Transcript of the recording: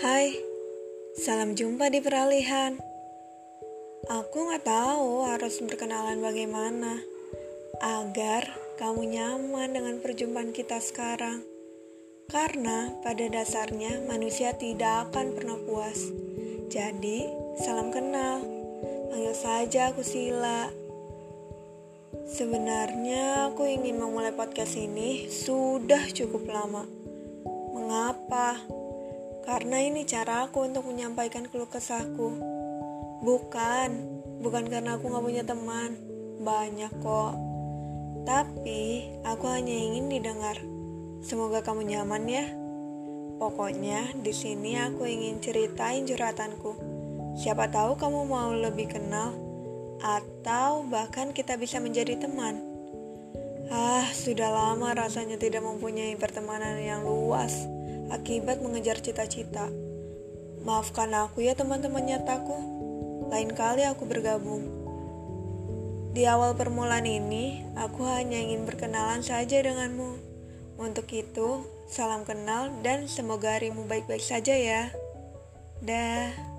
Hai, salam jumpa di peralihan. Aku nggak tahu harus berkenalan bagaimana agar kamu nyaman dengan perjumpaan kita sekarang. Karena pada dasarnya manusia tidak akan pernah puas. Jadi, salam kenal. Panggil saja aku Sila. Sebenarnya aku ingin memulai podcast ini sudah cukup lama. Mengapa? Karena ini cara aku untuk menyampaikan keluh kesahku. Bukan, bukan karena aku gak punya teman. Banyak kok. Tapi aku hanya ingin didengar. Semoga kamu nyaman ya. Pokoknya di sini aku ingin ceritain curhatanku. Siapa tahu kamu mau lebih kenal atau bahkan kita bisa menjadi teman. Ah, sudah lama rasanya tidak mempunyai pertemanan yang luas akibat mengejar cita-cita. Maafkan aku ya teman-teman nyataku. Lain kali aku bergabung. Di awal permulaan ini, aku hanya ingin berkenalan saja denganmu. Untuk itu, salam kenal dan semoga harimu baik-baik saja ya. Dah.